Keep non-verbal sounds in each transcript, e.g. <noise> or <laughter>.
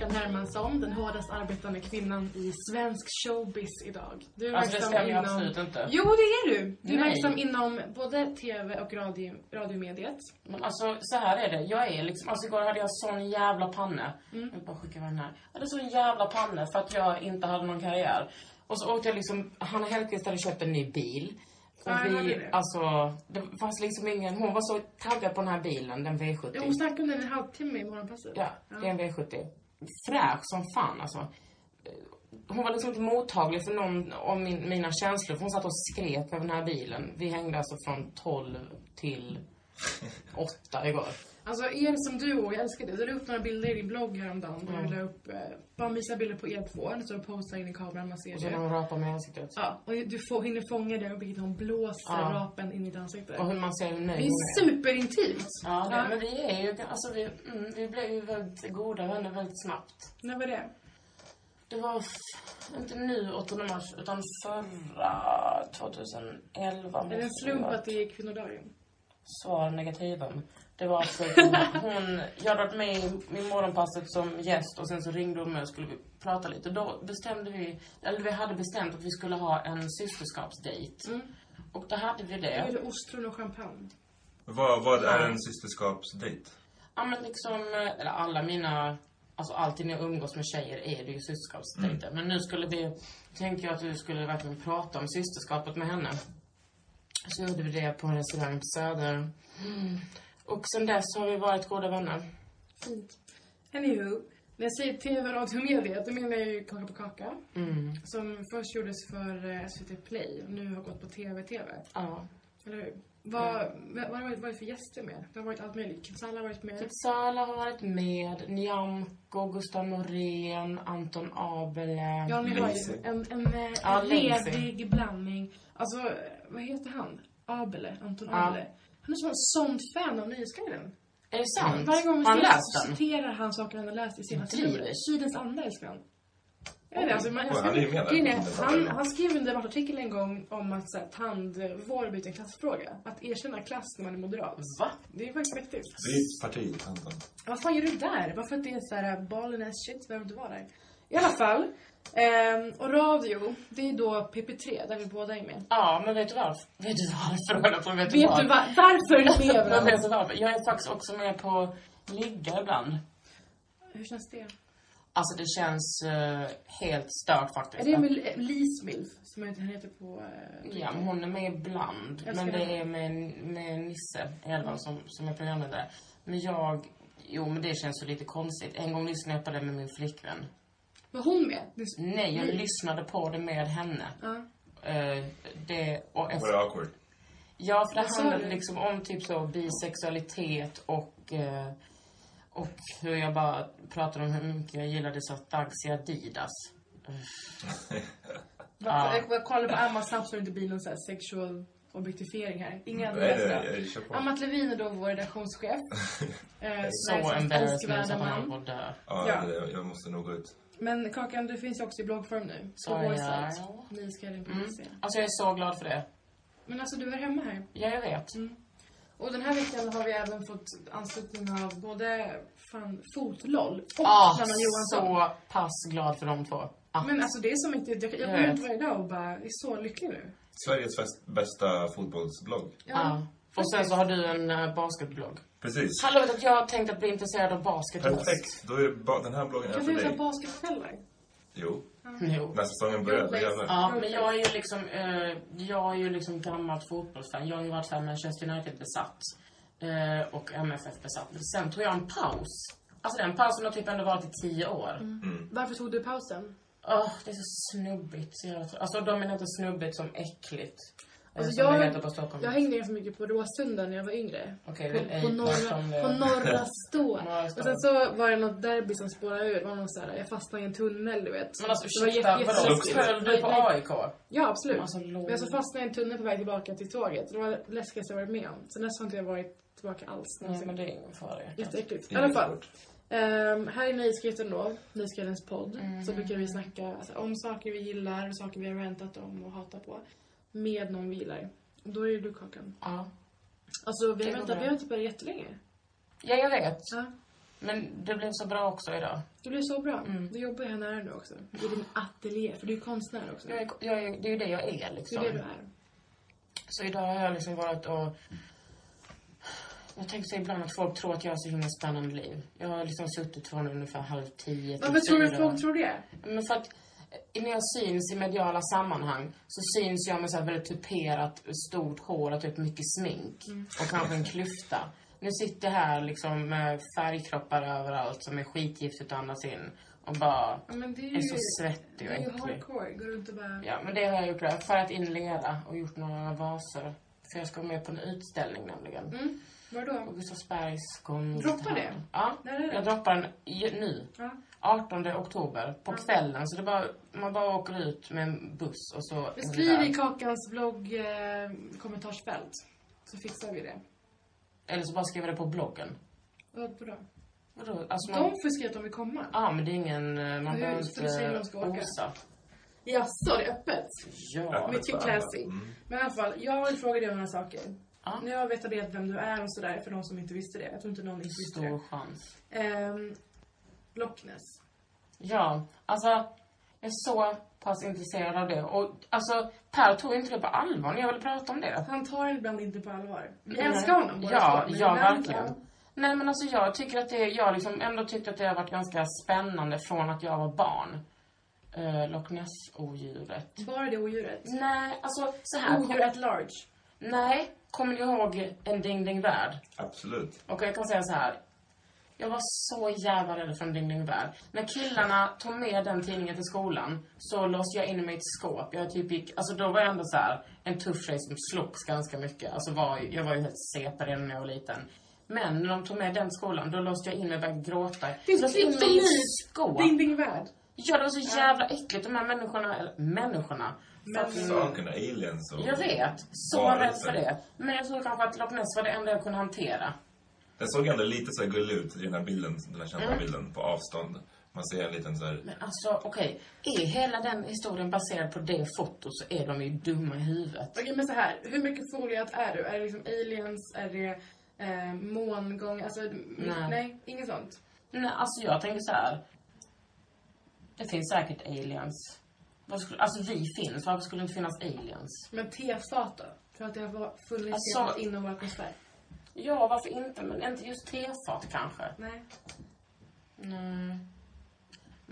Kakan Hermansson, den hårdast arbetande kvinnan i svensk showbiz idag. Du är Alltså det stämmer inom- absolut inte. Jo, det är du! Du är Nej. verksam inom både TV och radio, radiomediet. Men alltså, så här är det. Jag är liksom, alltså igår hade jag sån jävla panne. Mm. Jag bara skicka iväg den här. Jag hade sån jävla panne för att jag inte hade någon karriär. Och så åkte jag liksom, Hanna Hellquist hade köpt en ny bil. Och vi, det. alltså, det fanns liksom ingen, hon var så taggad på den här bilen, den V70. Ja, hon snackade om den en halvtimme i morgonpasset. Ja, det är en V70. Fräsch som fan alltså. Hon var liksom inte mottaglig för någon av min, mina känslor. För hon satt och skrek över den här bilen. Vi hängde alltså från 12 till 8 igår. Alltså er som duo, jag älskar det. Du la upp några bilder i din blogg häromdagen. Där du la upp, eh, bara visa bilder på er två. Står och posar in i kameran, man ser Och så det. hon rapar med ansiktet. Ja, och du får, hinner fånga det och Birgitta hon blåser Ja. rapen in i ditt ansikte. Och hur man ser hur nöjd Det är superintimt. Ja, det, men vi är ju, alltså vi, mm, vi blev ju väldigt goda vänner väldigt snabbt. När var det? Det var, inte nu 8 mars, utan förra 2011. Är det en slump att det är kvinnodagen? Svar negativen. Det var alltså hon, <laughs> hon jag hade varit med i, i morgonpasset som gäst och sen så ringde hon mig och skulle vi prata lite. Då bestämde vi, eller vi hade bestämt att vi skulle ha en systerskapsdejt. Mm. Och då hade vi Är det. det ostron och champagne? Vad, vad är en systerskapsdejt? Ja men liksom, eller alla mina, alltså alltid när jag umgås med tjejer är det ju systerskapsdejter. Men nu skulle vi, tänkte jag att vi skulle verkligen prata om systerskapet med henne. Så gjorde vi det på en restaurang på Söder. Och sen dess har vi varit goda vänner. Fint. Anywho, när jag säger TV, radio och media, då menar jag ju Kaka på kaka. Mm. Som först gjordes för eh, SVT Play och nu har gått på TV-TV. Ja. Eller hur? Vad, vad har det varit, för gäster med? Det har varit allt möjligt. Kinsala har varit med. Sala har varit med, Nyamko, Gustav Norén, Anton Abele. Ja, ni har ju en, en, eh, en Lazy. redig blandning. Alltså, vad heter han? Abele, Anton Ja. Abele. Han är sån fan av Nyhetsguiden. Är det sant? Varje gång vi har han läst så den? citerar han saker han har läst i senaste numret. Sydens anda älskar han. Jag vet alltså, man, han är, skrev en debattartikel en gång om att så här, tandvård blivit en klassfråga. Att erkänna klass när man är moderat. Va? Det är faktiskt mäktigt. Det är ett parti, Anton. Vad fan gör du där? Varför att det är så här ballen ass shit, behöver inte vara där. I alla fall. Ehm, och radio, det är då PP3 där vi båda är med. Ja, men vet du varför? Vet du varför? <laughs> Vet du, vet vad? du va- varför <laughs> med Men vet du varför? Jag är faktiskt också med på ligga ibland. Hur känns det? Alltså det känns eh, helt stört faktiskt. Är det med Lis Milf, som han heter på... eh, Ja, men hon är med ibland. Jag Men det är med, med Nisse Elvan som, som är programledare. Men jag... Jo, men det känns så lite konstigt. En gång lyssnade jag på det med min flickvän. Var hon med? Nej, jag lyssnade på det med henne. Ja. Eh, det, och Var det awkward? ja, för det Vad sa handlade du? liksom om typ så bisexualitet och... Eh, och hur jag bara pratade om hur mycket jag gillade så Dags i Adidas. <laughs> Ja. Jag, jag kollade på Amma snabbt så det inte blir någon så här sexual objektifiering här. Inga andra Nej, läsare. jag kör på. Amat Levin är då vår redaktionschef. <laughs> Eh, Så Sveriges mest embarrassment älskvärda så att han man. håller på att dö. Ja, Ja. det, jag måste nog gå ut. Men Kakan, du finns ju också i bloggform nu. Så vår ja. sajt. Nyhetsguiden.se. Mm. Alltså jag är så glad för det. Men alltså, du är hemma här. Ja, jag vet. Och den här veckan har vi även fått anslutning av både fan, Fotloll och Ah, Sanna Johansson. så pass glad för de två. Ah. Men alltså det är som inte, jag, går ut varje dag och bara är så lycklig nu. Sveriges bästa fotbollsblogg. Ja. Och sen så har du en uh, basketblogg. Precis. Hallå, vet att jag har tänkt att bli intresserad av basket i höst. Perfekt. Då är ba- den här bloggen är Kan för du göra dig. basketkvällar? Jo. Jo. När säsongen börjar, då jävlar. Ja, men jag är ju liksom, eh, jag är ju liksom gammalt fotbollsfan. Jag har ju varit så här Manchester United-besatt. Eh, och MFF-besatt. Sen tog jag en paus. Alltså den pausen har typ ändå varit i tio år. Varför tog du pausen? Åh, det är så snubbigt. Så jävla tr- Alltså de menar inte snubbigt som äckligt. Eh, Alltså, det jag, Stockholm. jag hängde ganska mycket på Råsunda när jag var yngre. Okej, på, ej på, norra, på <laughs> norra stå. Och sen så var det något derby som spårade ur. Det var någon så här, jag fastnade i en tunnel, du vet. Men alltså ursäkta, vadå? Föll du på AIK? Ja, absolut. Alltså. Men jag så fastnade i en tunnel på väg tillbaka till tåget. Det var det läskigaste jag varit med om. Sen dess har inte jag varit tillbaka alls. Nej, men det är ingen fara. Jätteäckligt. I alla fall. Um, här i Nöjesguiden då, Nöjesguidens podd, Mm. så brukar vi snacka alltså, om saker vi gillar, saker vi har rantat om och hatat på. Med någon vi gillar. Då är det du Kakan. Ja. Alltså vi Det har går väntat, bra. vi har inte börjat jättelänge. ja, jag vet. Ja. Men det blev så bra också idag. Det blir så bra. Mm. Du jobbar ju här nära nu också. I din ateljé, för du är konstnär också. Jag är, jag är, det är ju det jag är Det liksom. är det du är. Så idag har jag liksom varit och... Jag tänker så ibland att folk tror att jag har så himla spännande liv. Jag har liksom suttit från ungefär halv tio till Varför tror du fyra. folk tror det? Men för att när jag syns i mediala sammanhang så syns jag med så här väldigt tuperat stort hår och typ mycket smink. Mm. Och kanske en klyfta. Nu sitter jag här liksom med färgkroppar överallt som är skitgiftigt att andas in. Och bara Ja, det är är ju... så svettig Det och är ju äcklig. hardcore. Går runt och bara... Ja, men det har jag gjort. Jag har färgat in lera och gjort några vaser. För jag ska vara med på en utställning nämligen. Mm. Var På då? Gustavsbergs konst. Droppar det? Ja. Är det? Jag droppar den nu. Ja. 18 oktober på kvällen. Så det bara, man bara åker ut med en buss och så... vi Skriv där. i Kakans blogg eh, kommentarsfält. Så fixar vi det. Eller så bara skriver det på bloggen. Vad då? Vadå? Alltså man... De får skriva att de vill komma. Ja, men det är ingen... eh, Man behöver inte ska åka? osa. Jaså, det är öppet? Ja. Mycket classy. Mm. Men i alla fall, jag vill fråga dig om några saker. Ja. Nu har vi etablerat vem du är och sådär, för de som inte visste det. Jag tror inte någon inte visste Stor det. chans. Ehm, Loch Ness. Ja, alltså... Jag är så pass intresserad av det. Och alltså, Per tog inte det på allvar när jag ville prata om det. Han tar ibland inte på allvar. Vi Nej. älskar honom båda Ja, två, ja verkligen. Nej men alltså jag tycker att det, jag har liksom ändå tyckt att det har varit ganska spännande från att jag var barn. Uh, Loch Ness-odjuret. Bara det odjuret. Nej, alltså så här. Odjur at large. nej, kommer ni ihåg En Ding Ding Värld? Absolut. Och jag kan säga så här. Jag var så jävla rädd för en Ding Ding Värld. När killarna tog med den tidningen till skolan så låste jag in mig i ett skåp. Jag typ gick, alltså då var jag ändå så här en tuff tjej som slogs ganska mycket. Alltså var, jag var ju helt CP redan när jag var liten. Men när de tog med den skolan, då låste jag in mig och började gråta. Det är Jag låste in mig i ett skåp. Ding ding värld. Ja, det var så jävla äckligt. De här människorna, eller människorna. Men- Sakerna, aliens och... jag vet. Så rädd för det. Men jag tror kanske att Loch Ness var det enda jag kunde hantera. Den såg ändå lite så här gullig ut i den här bilden, den här kända Mm. bilden på avstånd. Man ser en liten så här... Men alltså, okej. Är hela den historien baserad på det fotot så är de ju dumma i huvudet. Okej, men så här. Hur mycket foliat är du? Är det liksom aliens? Är det eh, mångång? Alltså, nej. nej, inget sånt. Nej, alltså jag tänker så här. Det finns säkert aliens. Skulle, alltså vi finns, varför skulle det inte finnas aliens? Men tefat då? För att det har funnits Alltså- inom vår atmosfär? Ja, varför inte? Men inte just tefat kanske. Nej. Nej.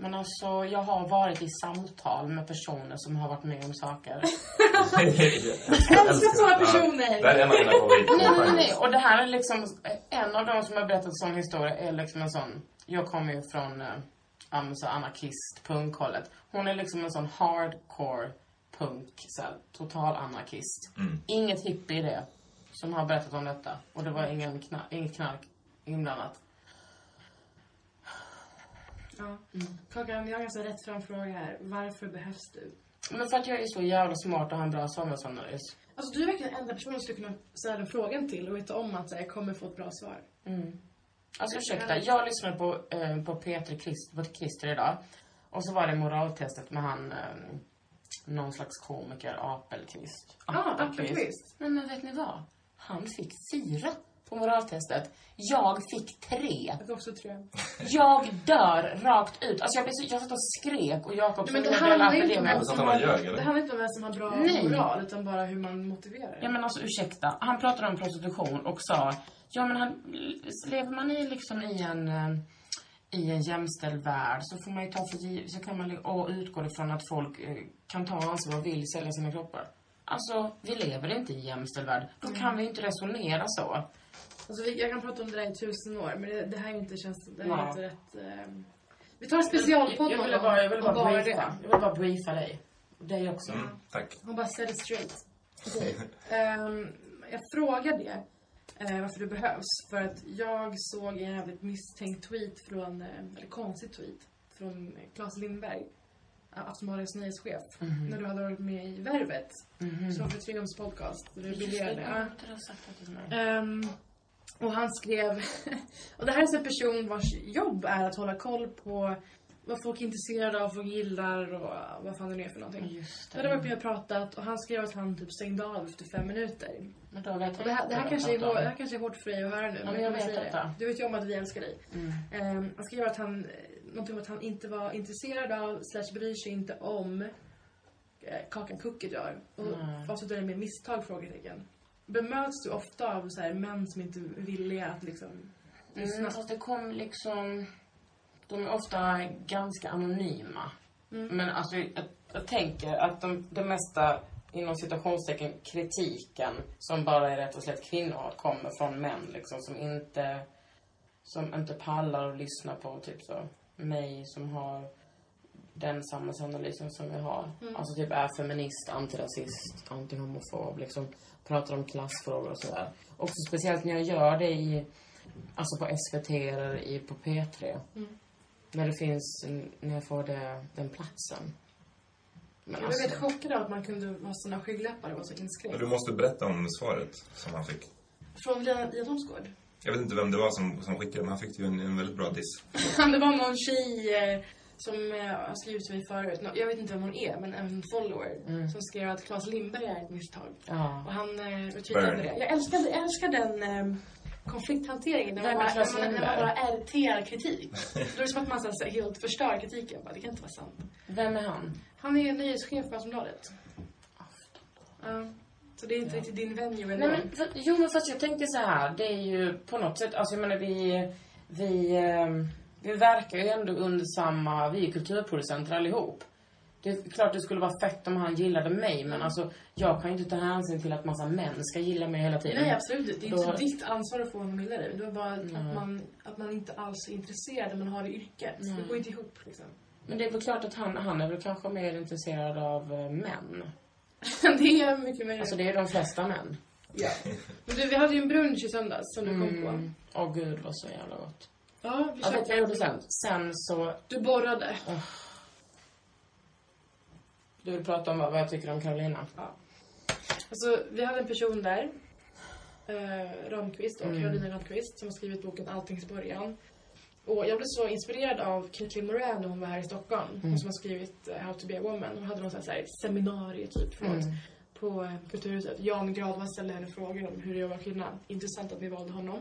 Men alltså, jag har varit i samtal med personer som har varit med om saker. <laughs> Älskar såna personer! Det här är en av mina favoriter. nej, nej, nej. Och det här är liksom, en av de som har berättat sån historia är liksom en sån, jag kommer ju från så anarkist, punkhållet. Hon är liksom en sån hardcore punk, så här, total anarkist. Mm. Inget hippie i det, som har berättat om detta. Och det var ingen kna- inget knark inblandat. Ja. Kakan, jag har en ganska rätt fram fråga här. Varför behövs du? Men för att jag är så jävla smart och har en bra samhällsanalys. Alltså du är verkligen den enda personen jag skulle kunna ställa den frågan till och veta om att jag kommer få ett bra svar. Mm. Alltså ursäkta, jag lyssnade på, eh, på Peter Christ, på Christer idag. Och så var det moraltestet med han, eh, någon slags komiker, Apelqvist. Ja, Appelqvist. Men, men vet ni vad? Han fick fyra på moraltestet. Jag fick tre. Jag fick också tre. Jag dör rakt ut. Alltså jag, blev så, jag satt och skrek och Jakob men det som handlar inte om vem som han har, ljög, eller? det handlar inte om vem som har bra Nej. moral, utan bara hur man motiverar det. Ja men alltså ursäkta, han pratade om prostitution och sa, ja men han, lever man i liksom i en, eh, i en jämställd värld så får man ju ta för så kan man och utgå ifrån att folk eh, kan ta ansvar och vill sälja sina kroppar. Alltså, vi lever inte i en jämställd värld. Då kan vi inte resonera så. Alltså, jag kan prata om det där i tusen år, men det, det här är inte, känns, det här är Ja. inte rätt... Eh... Vi tar en specialpodd jag, jag bara, jag ville om bara bara briefa. det. Jag ville bara briefa dig. Dig också. Mm, tack. Hon bara set it straight. <laughs> Ehm, jag frågar det, eh, varför du behövs. För att jag såg en jävligt misstänkt tweet från, eh, eller konstig tweet, från Claes Lindberg. Aftonbladets nyhetschef. När du hade varit med i Värvet. Mhm. Som för Triumfs podcast. Det, jag Ja. det. Ehm, och han skrev... <laughs> och det här är en person vars jobb är att hålla koll på vad folk är intresserade av, vad folk gillar och vad fan det nu är för någonting. Just Så hade varit med och pratat och han skrev att han typ stängde av efter fem minuter. Men då vet Och det, här, det, här jag kanske är, det jag här kanske är hårt för dig att höra nu. men jag jag vet detta. det. Du vet ju om att vi älskar dig. Mm. Ehm, han skrev att han, någonting om att han inte var intresserad av, slash bryr sig inte om eh, Kakan Cookie gör. Och Nej. avslutade med misstag? Frågetecken. Bemöts du ofta av så här, män som inte är villiga att liksom lyssna? Mm, fast det kom liksom... De är ofta ganska anonyma. Mm. Men alltså, jag, jag tänker att de, det mesta, inom citationstecken, kritiken som bara är rätt och slätt kvinnor kommer från män liksom som inte, som inte pallar att lyssna på typ så mig som har den samhällsanalysen som vi har. Mm. Alltså typ är feminist, antirasist, antihomofob, liksom pratar om klassfrågor och sådär. Också speciellt när jag gör det i, alltså på SVT eller i, på P3. Mm. När det finns, när jag får det, den platsen. Men Jag blev alltså, väldigt chockad av att man kunde ha såna skygglappar och vara så Men inskränkt. du måste berätta om svaret som han fick. Från Lina Thomsgård. Jag vet inte vem det var som, som skickade, men han fick ju en, en väldigt bra diss. <laughs> det var någon tjej eh, som eh, har skrivit till mig förut. Jag vet inte vem hon är, men en follower. Mm. Som skrev att Claes Lindberg är ett misstag. ja. Och han eh, retweetade det. Jag älskar, jag älskar den eh, konflikthanteringen. När man, bara, när man, när man Lindberg? bara RTar kritik. Då är det som att man så här, helt förstör kritiken. Bara, det kan inte vara sant. Vem är han? Han är nyhetschef på Aftonbladet. Ja. Så det är inte riktigt din venue ändå. Nej, men, för, jo, men fast jag tänker så här. Det är ju på något sätt, alltså jag menar vi, vi, ehm, vi verkar ju ändå under samma, vi är kulturproducenter allihop. Det är klart det skulle vara fett om han gillade mig, men alltså jag kan ju inte ta hänsyn till att massa män ska gilla mig hela tiden. Nej, absolut. Det är Då- inte ditt ansvar att få honom att gilla dig. Det är bara att, man, att man inte alls är intresserad när man har det yrket. Det går inte ihop liksom. Men det är väl klart att han, han är väl kanske mer intresserad av eh, män. <laughs> det är mycket möjligt. Alltså det är de flesta män. ja. Men du, vi hade ju en brunch i söndags som du kom på. Mm. Åh gud vad så jävla gott. Ja, vi Jag vet vad jag gjorde sen. Sen så, Du borrade. du vill prata om vad jag tycker om Carolina? Alltså, vi hade en person där. Eh, Ramqvist och Mm. Carolina Ramqvist som har skrivit boken Alltings början. Och jag blev så inspirerad av Caitlin Moran när hon var här i Stockholm. Mm. Hon som har skrivit eh, How to be a woman. Hon hade någon sån här seminarium typ förlåt, Mm. på eh, Kulturhuset. Jan Gradvall ställde henne frågor om hur det är att vara kvinna. Intressant att vi valde honom.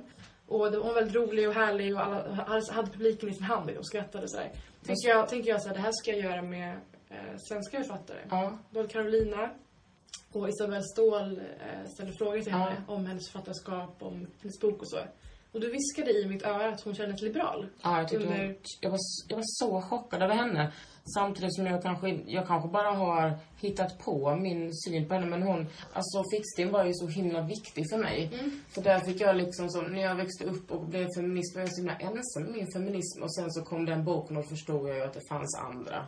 Och det var väldigt rolig och härlig och alla hade, publiken i sin hand och skrattade sådär. Tänker jag, tänker jag så här, det här ska jag göra med eh, svenska författare. Ja. Då Carolina och Isabelle Ståhl eh, ställde frågor till Ja. henne om hennes författarskap, om hennes bok och så. Och du viskade i mitt öra att hon kändes liberal. Ja, jag, tyckte Under- hon, jag, var, jag var så chockad över henne. Samtidigt som jag kanske, jag kanske bara har hittat på min syn på henne. Men hon, alltså Fixtin var ju så himla viktig för mig. Mm. För där fick jag liksom så, när jag växte upp och blev feminist var jag så himla ensam med min feminism. Och sen så kom den boken och förstod jag ju att det fanns andra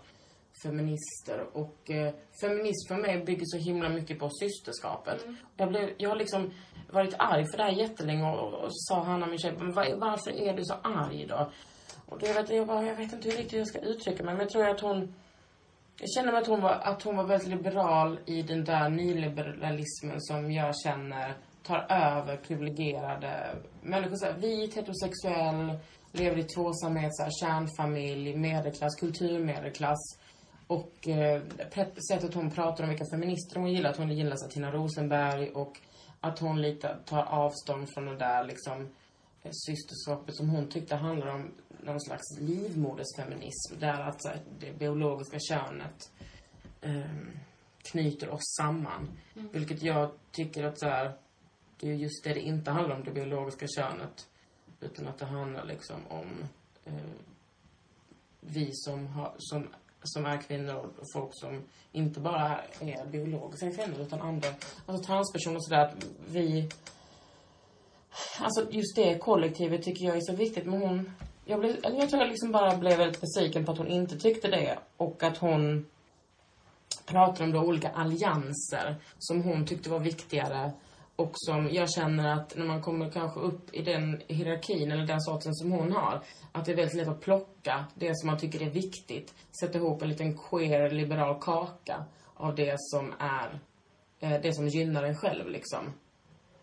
feminister. Och eh, feminism för mig bygger så himla mycket på systerskapet. Jag, blev, jag har liksom varit arg för det här jättelänge och, och, och sa Hanna, min tjej, men var, varför är du så arg då? Och då, jag, vet, jag, bara, jag vet inte hur riktigt jag ska uttrycka mig, men jag tror att hon... Jag känner att hon, var, att hon var väldigt liberal i den där nyliberalismen som jag känner tar över privilegierade människor. Så här, vit, heterosexuell, lever i tvåsamhet, så här, kärnfamilj, medelklass, kulturmedelklass. Och eh, sättet hon pratar om vilka feminister hon gillar, att hon gillar Tina Rosenberg och att hon lite tar avstånd från det där liksom eh, systerskapet som hon tyckte handlar om någon slags livmodersfeminism. Där att så här, det biologiska könet ehm, knyter oss samman. Vilket jag tycker att så här, det är just det det inte handlar om, det biologiska könet. Utan att det handlar liksom om eh, vi som, har, som, som är kvinnor och folk som inte bara är biologiska kvinnor utan andra, alltså transpersoner och sådär. Att vi, alltså just det kollektivet tycker jag är så viktigt. Men hon, jag, blev, jag tror jag liksom bara blev väldigt besviken på att hon inte tyckte det. Och att hon pratade om då olika allianser som hon tyckte var viktigare. Och som jag känner att när man kommer kanske upp i den hierarkin eller den sorten som hon har. Att det är väldigt lätt att plocka det som man tycker är viktigt. Sätta ihop en liten queer liberal kaka av det som är, eh, det som gynnar en själv liksom.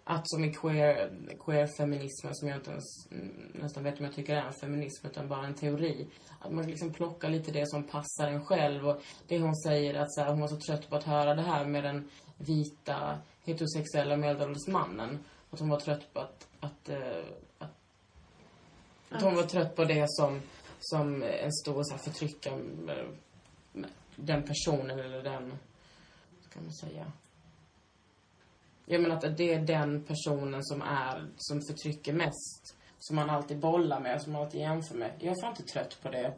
att som i queer, queer-feminismen, som jag inte ens mm, nästan vet om jag tycker är en feminism, utan bara en teori. Att man liksom plockar lite det som passar en själv. Och det hon säger att så här, hon var så trött på att höra det här med den vita heterosexuella medelålders mannen. Att hon var trött på att, att, eh, att, att hon var trött på det som, som en stor så här, förtryckare med- med den personen eller den, vad ska man säga? Jag menar att det är den personen som är, som förtrycker mest. Som man alltid bollar med, som man alltid jämför med. Jag är fan inte trött på det.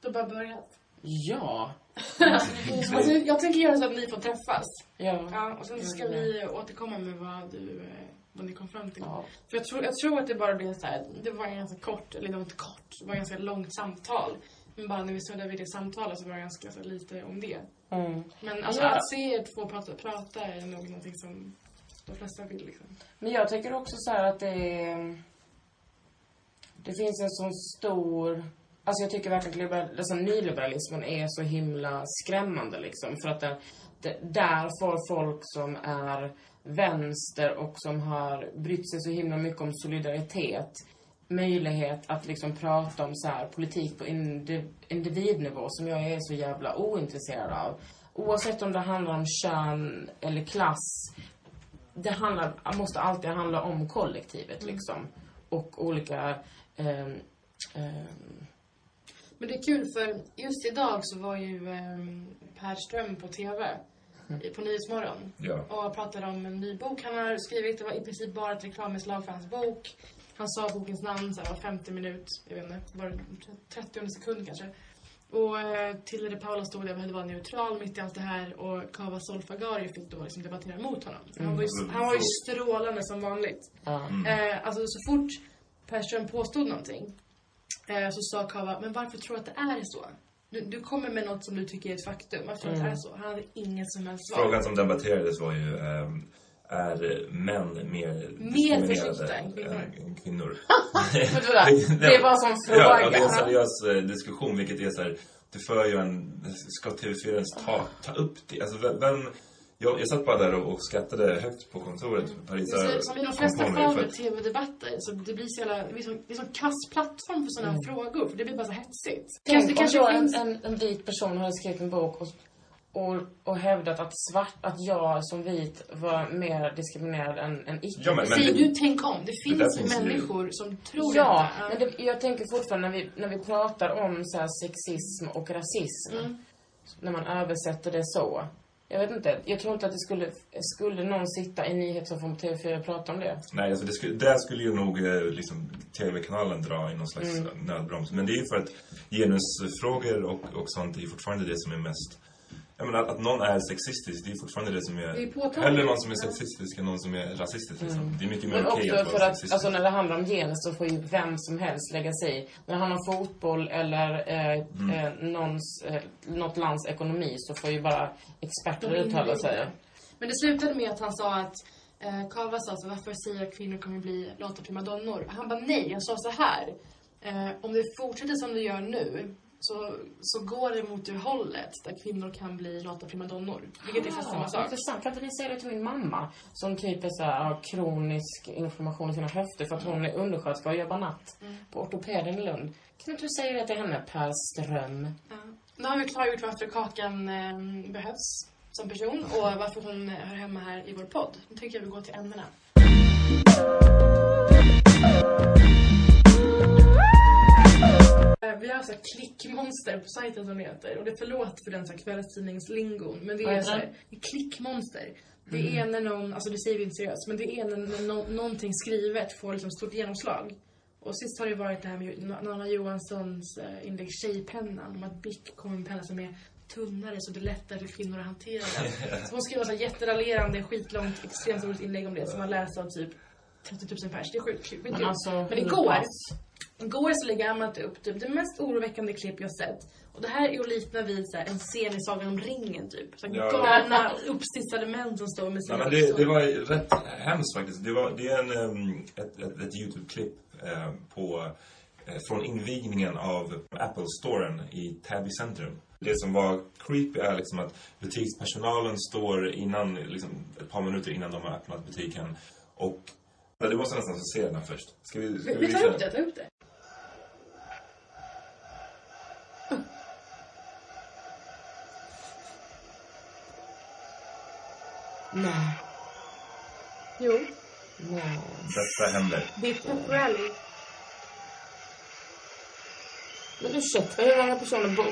Du har bara börjat. Ja. Alltså, jag tänker göra så att ni får träffas. Ja. Ja, och sen ska vi återkomma med vad, du, eh, vad ni kom fram till. Ja. För jag tror, jag tror att det bara blev så här, det var ganska kort, eller det var inte kort, det var ganska långt samtal. Men bara när vi stod där vid det samtalet så var det ganska så lite om det. Mm. Men alltså Ja. att se er två prata, prata är nog någonting som de flesta vill liksom. Men jag tycker också så att det är... Det finns en sån stor... Alltså jag tycker verkligen att liberal, alltså nyliberalismen är så himla skrämmande liksom. För att det, det, där får folk som är vänster och som har brytt sig så himla mycket om solidaritet möjlighet att liksom prata om så här politik på indiv, individnivå som jag är så jävla ointresserad av. Oavsett om det handlar om kön eller klass det handlar, måste alltid handla om kollektivet liksom. Och olika... eh, eh, men det är kul för just idag så var ju eh, Per Ström på TV i- på Nyhetsmorgon Ja. och pratade om en ny bok han har skrivit. Det var i princip bara ett reklaminslag för hans bok. Han sa bokens namn så här, var 50 minut, jag vet inte, var det 30 sekund kanske. Och eh, Tilde de Paula stod där och ville vara neutral mitt i allt det här och Kava Solfagari fick då liksom debattera mot honom. Han, var ju, Mm. han var ju strålande som vanligt. ja. Eh, alltså så fort Per Ström påstod någonting eh, så sa Kava, men varför tror du att det är så? Du, du kommer med något som du tycker är ett faktum. Varför tror du att det är så? Han hade inget som helst svar. Frågan som debatterades var ju, ehm, är män mer diskriminerade förtryckta än kvinnor? än kvinnor? <laughs> Det, var som fråga. Ja, det är en seriös eh, diskussion, vilket är så här, det för ju en, ska TV4 ens ta, ta upp det? Alltså, vem, vem jag, jag satt bara där och, och skrattade högt på kontoret. Parisa Så, som i de flesta på fall med att- tv-debatter så det blir så jävla, det blir som, det är som kass plattform för sådana frågor för det blir bara så hetsigt. Tänk det om kanske då finns... en, en, en vit person hade skrivit en bok och, och, och hävdat att svart, att jag som vit var mer diskriminerad än, än icke Ja, men- Säger du tänk om? Det finns, människor som tror Ja, men det, jag tänker fortfarande när vi, när vi pratar om så här sexism och rasism. Mm. När man översätter det så. Jag vet inte, jag tror inte att det skulle, skulle någon sitta i nyhetssoffan på TV4 och prata om det. Nej, alltså det skulle, där skulle ju nog eh, liksom, TV-kanalen dra i någon slags Mm. nödbroms. Men det är ju för att genusfrågor och, och sånt är fortfarande det som är mest... Jag menar, att någon är sexistisk, det är fortfarande det som är... Det är påtagligt. hellre någon som är sexistisk än någon som är rasistisk. Liksom. Det är mycket mer Mm. Okej också att för vara att, sexistisk. alltså när det handlar om genus så får ju vem som helst lägga sig i. När det handlar om fotboll eller eh, Mm. eh, någons, eh, något lands ekonomi så får ju bara experter uttala sig. Men det slutade med att han sa att eh, Kava sa så varför säger att kvinnor kommer bli lata primadonnor? Han bara nej, jag sa så här. Eh, om det fortsätter som det gör nu så, så går det mot det hållet där kvinnor kan bli lata primadonnor. Vilket är fast samma Ah, sak. Intressant. Kan inte ni säga det till min mamma? Som typ är så här, har kronisk inflammation i sina höfter för att hon är undersköterska och jobbar natt Mm. på ortopeden i Lund. Kan inte du säga det till henne, Per Ström? Ja. Nu har vi klargjort varför Kakan eh, behövs som person och varför hon hör hemma här i vår podd. Nu tycker jag vi går till ämnena. Vi har så här klickmonster på sajten som det heter. Och det är förlåt för den så här kvällstidningslingon. Men det är så här, klickmonster. Det är när någon, alltså det säger vi inte seriöst, men det är när, när nå- någonting skrivet får liksom stort genomslag. Och sist har det varit det här med Nanna Johanssons eh, inlägg Tjejpennan om att Bic kom med en penna som är tunnare så det är lättare för kvinnor att hantera den. Så hon skrev så här jätteraljerande, skitlångt, extremt roligt inlägg om det som man läser av typ 30 000 pers. Det är sjukt skitkul. Men alltså, Men igår, pass? Igår så lägger Amat upp typ det mest oroväckande klipp jag sett. Och det här är att likna vid så här, en scen i Sagan om ringen typ. Så Ja. galna, uppstissade män som står med sina Ja, men det, det var rätt hemskt faktiskt. Det, var, det är en, ehm, ett, ett, ett YouTube-klipp eh, på, eh, från invigningen av Apple-storen i Täby centrum. Det som var creepy är liksom att butikspersonalen står innan, liksom, ett par minuter innan de har öppnat butiken Och du måste nästan se den här först. Ska vi, ska Vi, vi tar upp det, ta upp det. Nej. Jo. Nej. Detta händer. Biff Pep Rally. Men ursäkta, hur många personer bo,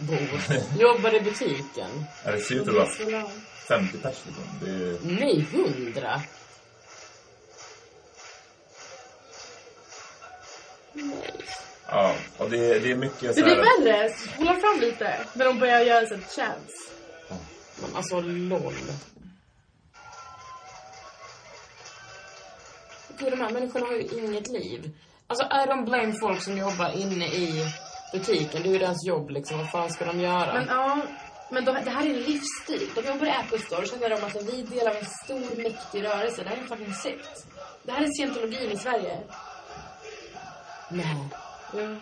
bor, jobbar i butiken? Ja, det ser ut att vara 50 pers liksom. Det är... Nej, hundra. Nej. Ja, och det, det är mycket så Det blir här... värre. Spola fram lite. När de börjar göra sånt chance. Men alltså, LOL. Gud, de här människorna har ju inget liv. Alltså, är de blame folk som jobbar inne i butiken? Det är ju deras jobb liksom. Vad fan ska de göra? Men ja, men de, det här är en livsstil. De jobbar i Apple Store och känner de att vi är del av en stor, mäktig rörelse. Det här är en fucking sekt. Det här är scientologin i Sverige. Nej. Ja.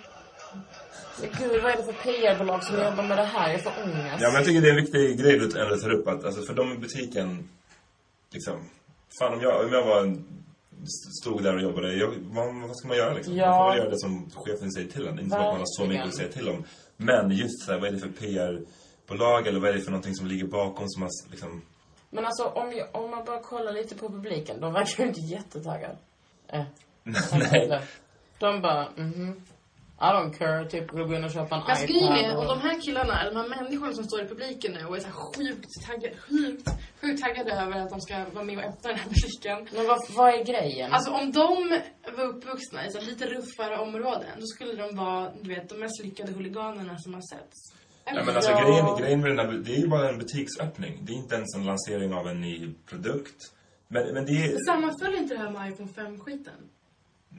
Men gud, vad är det för PR-bolag som jobbar med det här? Jag får ångest. Ja, men jag tycker det är en viktig grej du ändå tar upp. Att, alltså, för de i butiken, liksom... Fan, om jag, om jag var en, stod där och jobbade, jag, vad, vad ska man göra liksom? Ja. Man får väl göra det som chefen säger till en. Inte som att man har så mycket att säga till om. Men just så här, vad är det för PR-bolag eller vad är det för någonting som ligger bakom som man liksom... Men alltså, om, jag, om man bara kollar lite på publiken, de verkar ju inte jättetaggade. Eh, <laughs> Nej. De bara, mhm. I don't care, typ gå in och köpa en grejen iPad. är, och- och de här killarna, de här människorna som står i publiken nu och är så här sjukt taggade, sjukt, sjukt taggade över att de ska vara med och öppna den här butiken. Men vad, vad är grejen? Alltså om de var uppvuxna i så lite ruffare områden, då skulle de vara, du vet, de mest lyckade huliganerna som har setts. Ja, men alltså grejen, grejen med den här, det är ju bara en butiksöppning. Det är inte ens en lansering av en ny produkt. Men, men det är... Sammanföll inte det här med iPhone 5-skiten?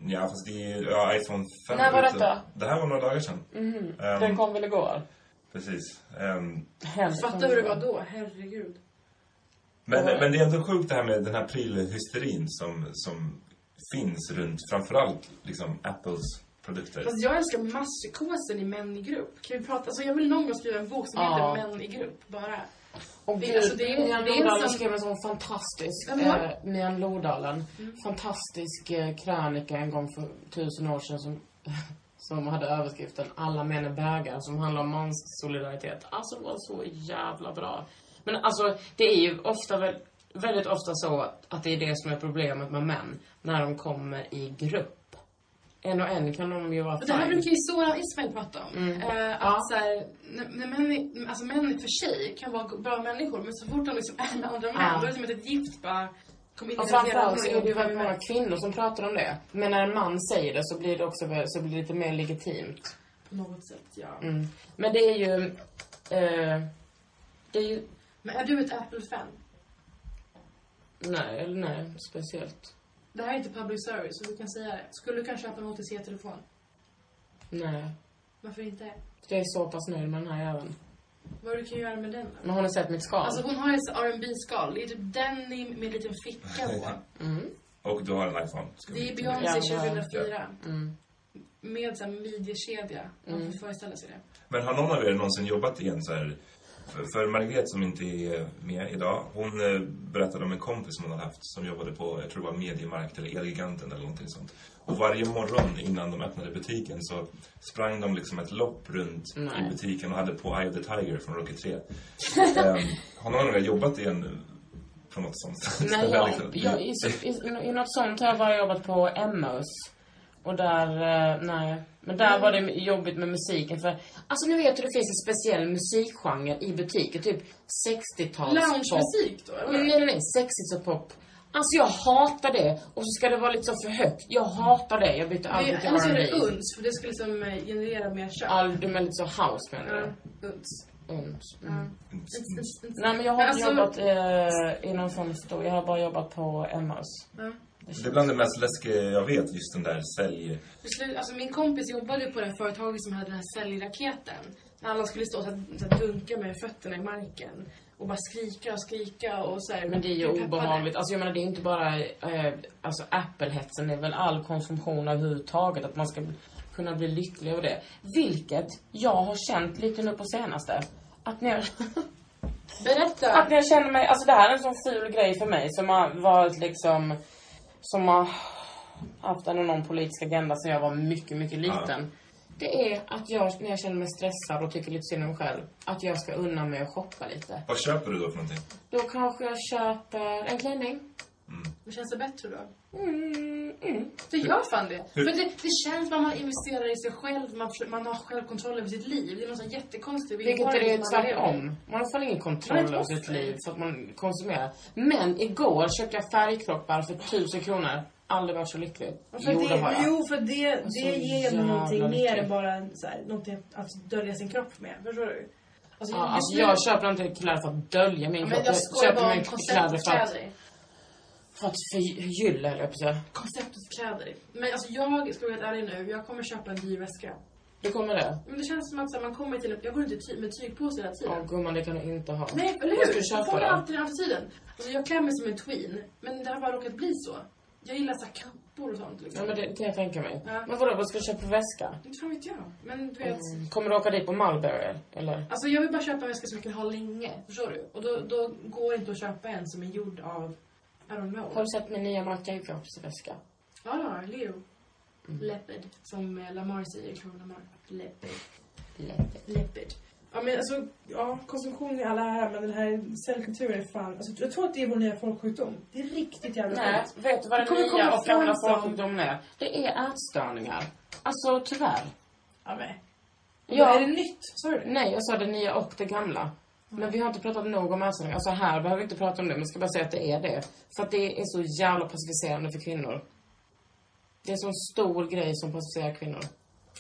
Ja, fast det är ja, iPhone 5. När var detta? Det här var några dagar sedan. Mhm. Ehm, Den kom väl igår? Precis. Ehm, Hemskt. Fatta hur det var då, herregud. men, men det är ändå sjukt det här med den här prylhysterin som, som finns runt framförallt liksom Apples produkter. Fast jag älskar masspsykosen i män i grupp. Kan vi prata? Alltså jag vill någon gång skriva en bok som Ja. heter Män i grupp, bara. Och gud, alltså, det är- Mian det är Lodalen som- skrev en sån fantastisk, var? eh, Mian Lodalen, Mm. fantastisk eh, krönika en gång för tusen år sedan som, <laughs> som hade överskriften Alla män är bögar, som handlar om manssolidaritet. Alltså det var så jävla bra. Men alltså, det är ju ofta väl, väldigt ofta så att det är det som är problemet med män, när de kommer i grupp. En och en kan de ju vara det här brukar ju Soran Ismail prata om. Mm. Eh, att Ja. så här, när, män, alltså män för sig kan vara bra människor, men så fort de liksom är med andra män, Ja. då är det som att ett gift bara in Och framförallt så är det ju väldigt många kvinnor som pratar om det. Men när en man säger det så blir det också så blir det lite mer legitimt. På något sätt, ja. Mm. Men det är ju... Eh, det är ju... Men är du ett Apple-fan? Nej, eller nej, speciellt. Det här är inte public service, så du kan säga det. Skulle du kanske köpa en OTC-telefon? Nej. Varför inte? Jag är så pass nöjd med den här jäveln. Vad du kan göra med den då? Men har ni sett mitt skal? Alltså hon har ett rb skal Det är typ denim med en liten ficka på. Mm. Och du har en iPhone. Ska Det är Beyoncé Ja, 2004. Mm. Med såhär midjekedja. Man Mm. får föreställa sig det. Men har någon av er någonsin jobbat i en så här... För, Margret som inte är med idag, hon eh, berättade om en kompis som hon hade haft som jobbade på, jag tror det var Mediemarkt eller Elgiganten eller någonting sånt. Och varje morgon innan de öppnade butiken så sprang de liksom ett lopp runt Nej. i butiken och hade på Eye of the Tiger från Rocky 3. um, <laughs> har någon av er jobbat i en på något sånt Nej, <laughs> jag, liksom? jag, i, i, i något sånt har jag bara jobbat på Emmos. Och där, eh, nej. Men där var det jobbigt med musiken för, alltså nu vet du det finns en speciell musikgenre i butiker, typ 60-tals Loungemusik då, Nej, eller? nej, nej, sexigt och pop. Alltså jag hatar det. Och så ska det vara lite så för högt. Jag hatar det. Jag byter Det är, till eller så är det R&B. uns, för det ska liksom eh, generera mer kött. Album är lite så house menar Ja, du? uns. Uns. Ja. Mm. Uns, uns, uns. Nej men jag har inte alltså- jobbat eh, i någon sån stor, jag har bara jobbat på Emmas. Ja. Det är bland det mest läskiga jag vet, just den där sälj... Alltså min kompis jobbade på det här företaget som hade den här säljraketen. När alla skulle stå och så här, så här, dunka med fötterna i marken. Och bara skrika och skrika och så här, Men det är ju obehagligt. Alltså jag menar det är inte bara eh, alltså Apple-hetsen, det är väl all konsumtion överhuvudtaget. Att man ska kunna bli lycklig över det. Vilket jag har känt lite nu på senaste. Att när jag, Berätta! att när jag känner mig, alltså det här är en sån ful grej för mig som har varit liksom som har haft en enorm politisk agenda sedan jag var mycket, mycket liten. Det är att jag, när jag känner mig stressad och tycker lite synd om mig själv, att jag ska unna mig att shoppa lite. Vad köper du då för någonting? Då kanske jag köper en klänning. Men känns det bättre då? Mm, mm. Det gör fan det. Hur- För det, det känns som att man investerar i sig själv, man, försöker- man har självkontroll över sitt liv. Det är något sånt jättekonstigt. Vilket är det tvärtom. Man har fan ingen kontroll över sitt liv för att man konsumerar. Men igår köpte jag färgkroppar för tusen kronor. Aldrig varit så lycklig. För Jo, det det, har jag. jo, för det, det ger jävla ju någonting mer än bara så här, någonting att dölja sin kropp med. Förstår du? Alltså, Ja, alltså jag köper inte kläder för att dölja min kropp. Men jag bara om mig kläder för att, kläder. För att förgylla, höll jag. Konceptet kläder. Men alltså jag, ska vara helt ärlig nu, jag kommer köpa en dyr väska. Det kommer det. Men det känns som att så här, man kommer till en, jag går inte ty- med tygpåse hela tiden. Ja, gumman, det kan du inte ha. Nej, eller Vad ska hur? du Jag köpa får alltid den tiden. Alltså jag klär mig som en tween, men det har bara råkat bli så. Jag gillar så här kappor och sånt liksom. Ja, men det kan jag tänka mig. Ja. Men vadå, vad ska du köpa för väska? Inte fan vet jag. Men du vet. Mm. Kommer du åka dit på Mulberry, eller? Alltså jag vill bara köpa en väska som jag kan ha länge. Förstår du? Och då, då går det inte att köpa en som är gjord av, I don't know. Har du sett min nya Marc Jacobs väska? Ja, det har jag. Leo. Mm. Leopard. Som eh, Lamar säger. Tror Lamar. Leopard. Lätt. Leopard. Ja, men alltså, ja, konsumtion i alla ära, men den här cellkulturen är fan... Alltså, jag tror att det är vår nya folksjukdom. Det är riktigt jävla Nej, sjukt. vet du vad den kommer komma nya och gamla folksjukdomen är? Det är ätstörningar. Alltså, tyvärr. Ja, men. Ja. Ja. Är det nytt? Sa du det? Nej, jag sa det nya och det gamla. Men vi har inte pratat nog om ätstörningar. Alltså här behöver vi inte prata om det, men jag ska bara säga att det är det. För att det är så jävla pacificerande för kvinnor. Det är en sån stor grej som pacificerar kvinnor.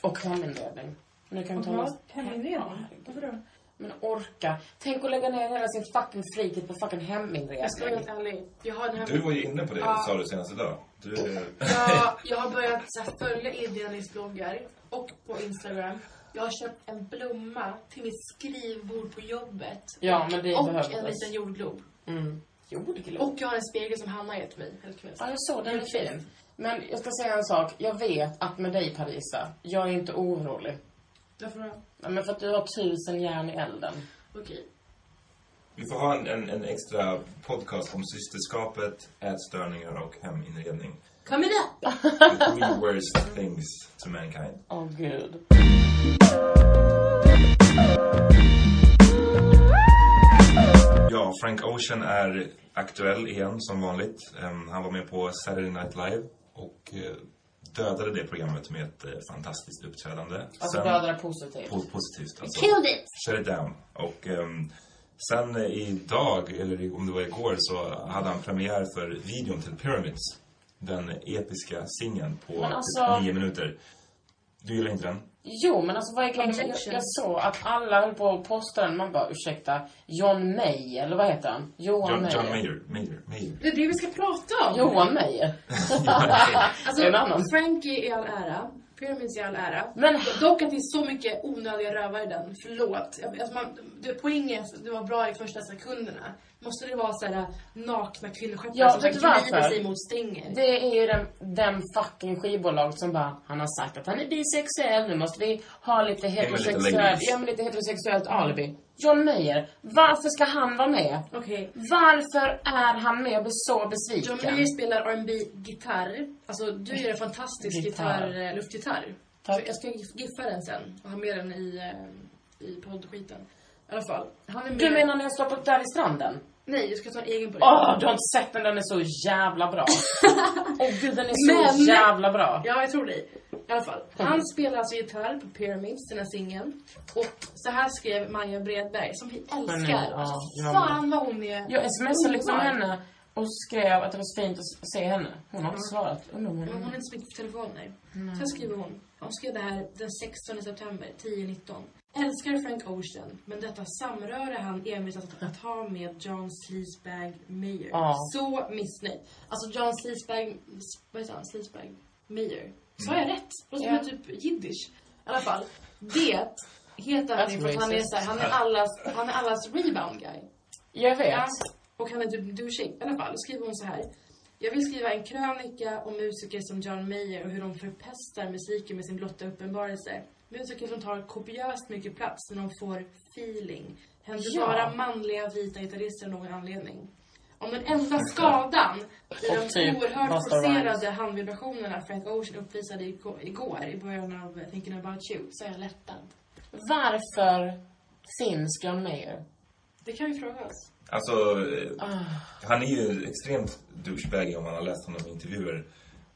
Och heminredning. Nu kan vi ta heminredning? Ja, Varför då? Men orka. Tänk att lägga ner hela sin fucking fritid på fucking heminredning. Jag ska vara helt ärlig. Jag har den här... Du var ju inne på det, Ja. sa du senast idag. Du är... Jag, jag har börjat så här, följa Indianis bloggar och på Instagram. Jag har köpt en blomma till mitt skrivbord på jobbet. Ja, men det och behövdes. en liten jordglob. Mm. Jordglob. Och jag har en spegel som Hanna gett mig. Ja, jag såg den. är fin. Men jag ska säga en sak. Jag vet att med dig, Parisa, jag är inte orolig. Varför då? Ja, Men för att du har tusen järn i elden. Okej. Vi får ha en, en, en extra podcast om systerskapet, ätstörningar och heminredning. Come it up! The three worst things to mankind. Åh, gud. Ja, Frank Ocean är aktuell igen som vanligt. Ehm, han var med på Saturday Night Live och eh, dödade det programmet med ett eh, fantastiskt uppträdande. Alltså, Sen- dödar är positivt. po- positivt alltså. Killed it! Shut it down. Och ehm, sen eh, idag, eller om det var igår, så hade han premiär för videon till Pyramids. Den episka singeln på Men alltså- typ nio minuter. Du gillar inte den? Jo, men alltså vad är grejen? Jag, jag såg att alla höll på att posta den. Man bara, ursäkta, John May, eller vad heter han? Johan John. John Mayer. Mayer. Mayer. Det är det vi ska prata om. Johan Meyer. Alltså, <laughs> En annan. Frankie i all ära. Pyramids i all ära. Men- Dock att det är så mycket onödiga rövar i den. Förlåt. Alltså man, det, poängen, det var bra i första sekunderna. Måste det vara så här nakna kvinnoskeppare Ja, som så glider sig mot stänger? Det är ju den, den fucking skivbolag som bara, han har sagt att han är bisexuell, nu måste vi ha lite heterosexuellt, ja men lite heterosexuellt alibi. John Mayer, varför ska han vara med? Okej. Varför är han med och blir så John besviken? Mayer spelar R&B gitarr. Alltså du gör en fantastisk Gitarr. gitarr, eh, luftgitarr. Tack. Jag ska giffa den sen och ha med den i, eh, i poddskiten. I alla fall. Han är med. Du menar när jag står på där vid stranden? Nej, jag ska ta en egen det. Åh, du har inte sett den, den är så jävla bra. <laughs> Åh gud, den är så Men- jävla bra. Ja, jag tror dig. I alla fall. Han spelar alltså gitarr på Pyramids, den här singeln. Och så här skrev Maja Bredberg, som vi Men älskar. nej, ja, alltså, ja, fan vad hon är Jag smsade liksom henne och skrev att det var så fint att se henne. Hon har inte svarat. Undrar om Men hon... hon är inte så mycket på telefon, nej. Så här skriver hon. Hon skrev det här den 16 september, 10.19. Älskar Frank Ocean, men detta samröre han envisas att, ha med John Sleazebag Mayer. Ja. Så missnöjd. Alltså John Sleazebag... Vad heter han? Sleazebag Mayer. Sa jag rätt? Låter Ja. som typ jiddisch. I alla fall. Det heter han That's ju för att han är, racist. så här, han är allas, han är allas rebound guy. Jag vet. Ja, och han är typ douchig. I alla fall, då skriver hon så här. Jag vill skriva en krönika om musiker som John Mayer och hur de förpestar musiken med sin blotta uppenbarelse. Musiker som tar kopiöst mycket plats när de får feeling. Händer Ja. bara manliga vita gitarrister av någon anledning. Om den enda skadan i de typ oerhört forcerade handvibrationerna Frank Ocean uppvisade igår i början av Thinking about you så är jag lättad. Varför finns John Mayer? Det kan vi fråga oss. Alltså, Ah. han är ju extremt douchebaggy om man har läst honom i intervjuer.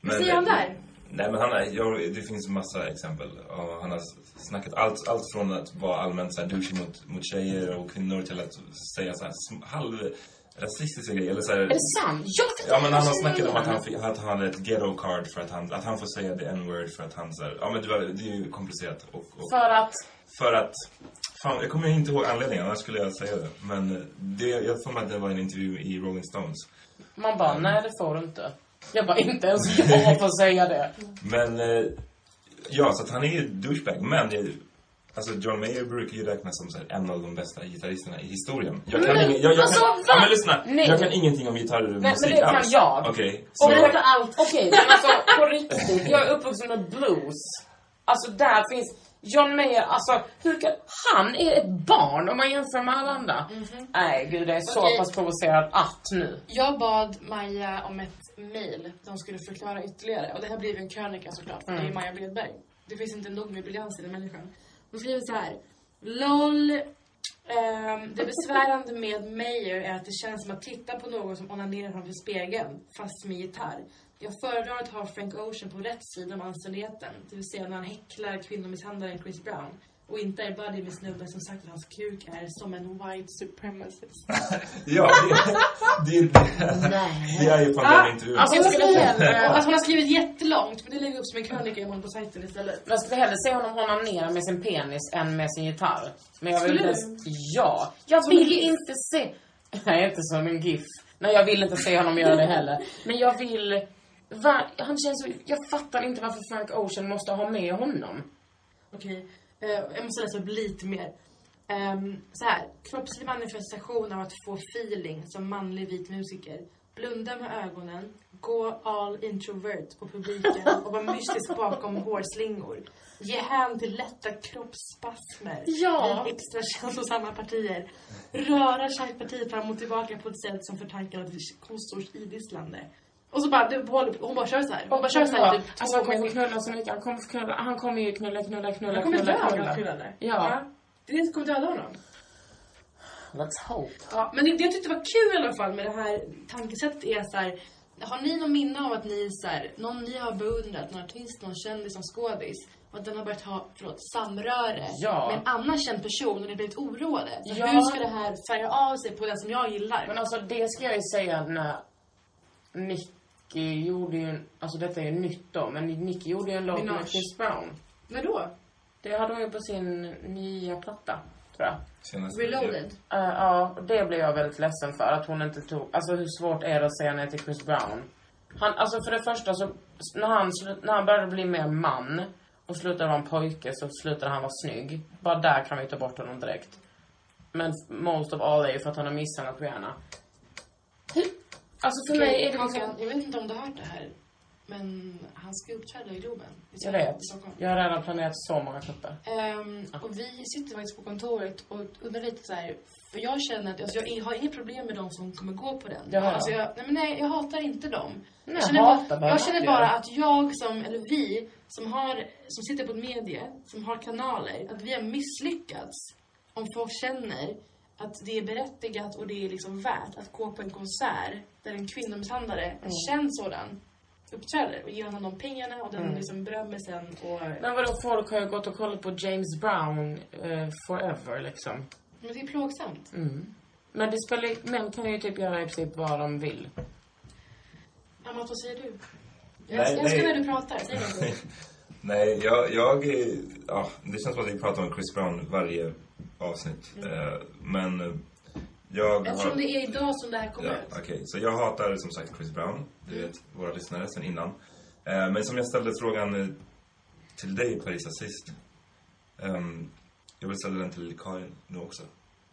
Vad säger han där? Nej, men han är, ja, det finns massa exempel. Ja, han har snackat allt, allt från att vara allmänt så här douchey mot, mot tjejer och kvinnor till att säga så här halv rasistiska grejer. Eller så här, Är det sant? Jag Ja, men han har snackat om att han, att han hade ett ghetto card för att han, att han får säga the n-word för att han så här, Ja, men det, var, det är ju komplicerat. Och, och För att... för att... Fan, jag kommer inte ihåg anledningen, annars skulle jag säga det. Men det, jag får mig att det var en intervju i Rolling Stones. Man bara, nej det får du inte. Jag bara, inte ens jag <laughs> får säga det. Men, eh, ja, så att han är ju douchebag. Men, eh, alltså John Mayer brukar ju räknas som så här, en av de bästa gitarristerna i historien. Jag kan, ingen, jag, jag alltså, kan, ja, men lyssna. Nej. Jag kan ingenting om gitarrmusik Nej, men det kan alls. jag. Okej. Och så- berätta allt. Okej, men alltså på riktigt. Jag är uppvuxen med blues. Alltså där finns John Mayer, alltså hur kan... Han är ett barn om man jämför med alla andra. Nej gud, jag är så pass provocerad att nu. Jag bad Maja om ett mail hon skulle förklara ytterligare. Och det här blir ju en krönika såklart, för det är ju Maja Bredberg. Det finns inte nog med briljans i den människan. Hon skriver så här. LOL. ehm, det besvärande med Mayer är att det känns som att titta på någon som onanerar framför spegeln, fast med gitarr. Jag föredrar att ha Frank Ocean på rätt sida om anständigheten, det vill säga när han häcklar kvinnomisshandlaren Chris Brown. Och inte är buddy med snubben som sagt att hans kuk är som en white supremacist. <laughs> Ja, det, det, det, det är ju på Ah, den intervjun. alltså, jag skulle hellre... Alltså hon har skrivit jättelångt, men det lägger upp som en krönika imorgon på sajten istället. Jag skulle hellre se honom onanera med sin penis än med sin gitarr. Men jag vill inte... Ja. Jag Som vill inte se... <laughs> Nej, inte som en GIF. Nej, jag vill inte se honom göra det heller. Men jag vill... Va? Han känns så... Jag fattar inte varför Frank Ocean måste ha med honom. Okej, eh, jag måste läsa upp lite mer. Um, så här, kroppslig manifestation av att få feeling som manlig vit musiker. Blunda med ögonen, gå all introvert på publiken <laughs> och vara mystisk bakom hårslingor. Ge hän till lätta kroppsspasmer Ja. vid extra känslosamma partier. Röra kärlpartiet fram och tillbaka på ett sätt som förtankar ett kossors idisslande. Och så bara, det, hon bara kör så här. Hon bara kör så här typ Alltså han två kommer knulla så mycket. Han kommer knulla. Han kommer ju knulla, knulla, knulla, Jag kommer knulla, dö av knullandet. Ja. Det är det som kommer döda honom. Let's hope. Ja, men det, det jag tyckte var kul i alla fall med det här tankesättet är så här. Har ni någon minne av att ni så här, någon ni har beundrat, någon artist, någon kändis, någon skådis och att den har börjat ha, förlåt, samröre Ja. med en annan känd person och ni har blivit oroade? Ja. Hur ska det här färga av sig på den som jag gillar? Men alltså det ska jag ju säga när Nicky gjorde ju, en- alltså detta är ju nytt då, men Nicky gjorde ju en låt Minaj. med Chris Brown. När då? Det hade hon ju på sin nya platta, tror jag. Senast- Reloaded? Eh, ja, och det blev jag väldigt ledsen för att hon inte tog, alltså hur svårt är det att säga nej till Chris Brown? Han, alltså för det första så, när han, slu- när han började bli mer man och slutade vara en pojke så slutade han vara snygg. Bara där kan vi ta bort honom direkt. Men most of all är ju för att han har misshandlat Rihanna. Alltså för mig är det liksom... Jag vet inte om du har hört det här. Men han ska uppträda i Globen. i Jag vet. Jag har redan planerat så många kupper. Ehm, och vi sitter faktiskt på kontoret och undrar lite så här. För jag känner att alltså, jag har inget problem med de som kommer gå på den. Jag. Alltså, jag, nej, men nej, jag hatar inte dem. Nej, jag känner, hatar bara, jag känner bara att jag som, eller vi, som, har, som sitter på ett medie, som har kanaler, att vi har misslyckats om folk känner att det är berättigat och det är liksom värt att gå på en konsert där en kvinnomisshandlare, Mm. en känd sådan, uppträder och ger honom de pengarna och den Mm. liksom berömmelsen och... Men vadå, folk har ju gått och kollat på James Brown eh, forever liksom. Men det är plågsamt. Mm. Men det spelar män kan ju typ göra i princip vad de vill. Amat, vad säger du? Jag Nej, älskar nej. när du pratar. Säg något. <laughs> Nej, jag, jag... Ja, det känns som att vi pratar om Chris Brown varje avsnitt. Mm. Eh, Men eh, jag Eftersom har... det är idag som det här kommer Ja, ut. okej. Så jag hatar som sagt Chris Brown. Det Mm. vet våra lyssnare sen innan. Eh, Men som jag ställde frågan till dig, Parisa, sist. Ehm, Jag vill ställa den till Karin nu också.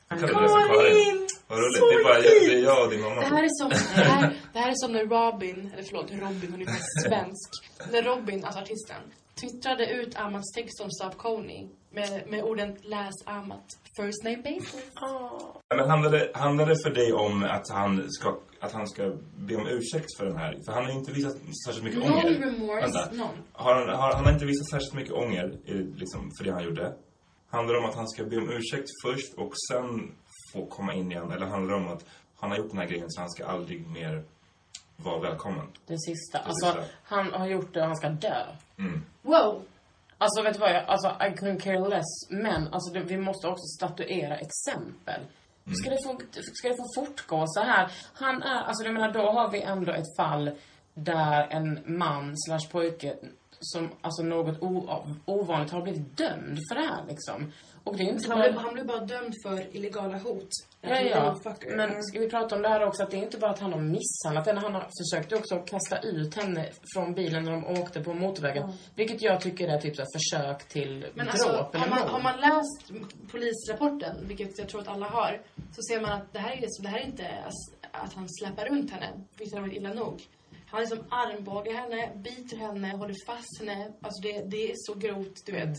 För Karin! Vad roligt. Det är bara jag, det är jag och din mamma. Det här, är som, det, här, det här är som när Robin, eller förlåt, Robin, hon är svensk. När Robin, alltså artisten, twittrade ut Amats text om Stop Coney med, med orden Läs Amat, first name basis. Ja, Men handlar det, handlar det för dig om att han ska, att han ska be om ursäkt för den här. För han har inte visat särskilt mycket Noll ånger. remorse, Vänta. noll. Har han, har, han har inte visat särskilt mycket ånger i, liksom, för det han gjorde. Handlar det om att han ska be om ursäkt först och sen få komma in igen? Eller handlar det om att han har gjort den här grejen så han ska aldrig mer vara välkommen? Det sista. Det Alltså, sista. han har gjort det och han ska dö. Mm. Wow! Alltså vet du vad, jag, alltså I couldn't care less. Men alltså det, vi måste också statuera exempel. Ska, det få, ska det få fortgå så här? Han är, alltså jag menar då har vi ändå ett fall där en man slash pojke som, alltså något ovanligt har blivit dömd för det här liksom. Och det är inte Han bara... blev, han blev bara dömd för illegala hot. Ja, ja. Men ska vi prata om det här också, att det är inte bara att han har misshandlat henne, han har försökt också kasta ut henne från bilen när de åkte på motorvägen. Vilket jag tycker är typ så försök till Men dråp alltså, eller har man, har man läst polisrapporten, vilket jag tror att alla har, så ser man att det här är, liksom, det här är inte att han släpar runt henne, vilket hade varit illa nog. Han liksom armbågar henne, biter henne, håller fast henne. Alltså det, det är så grovt, du vet.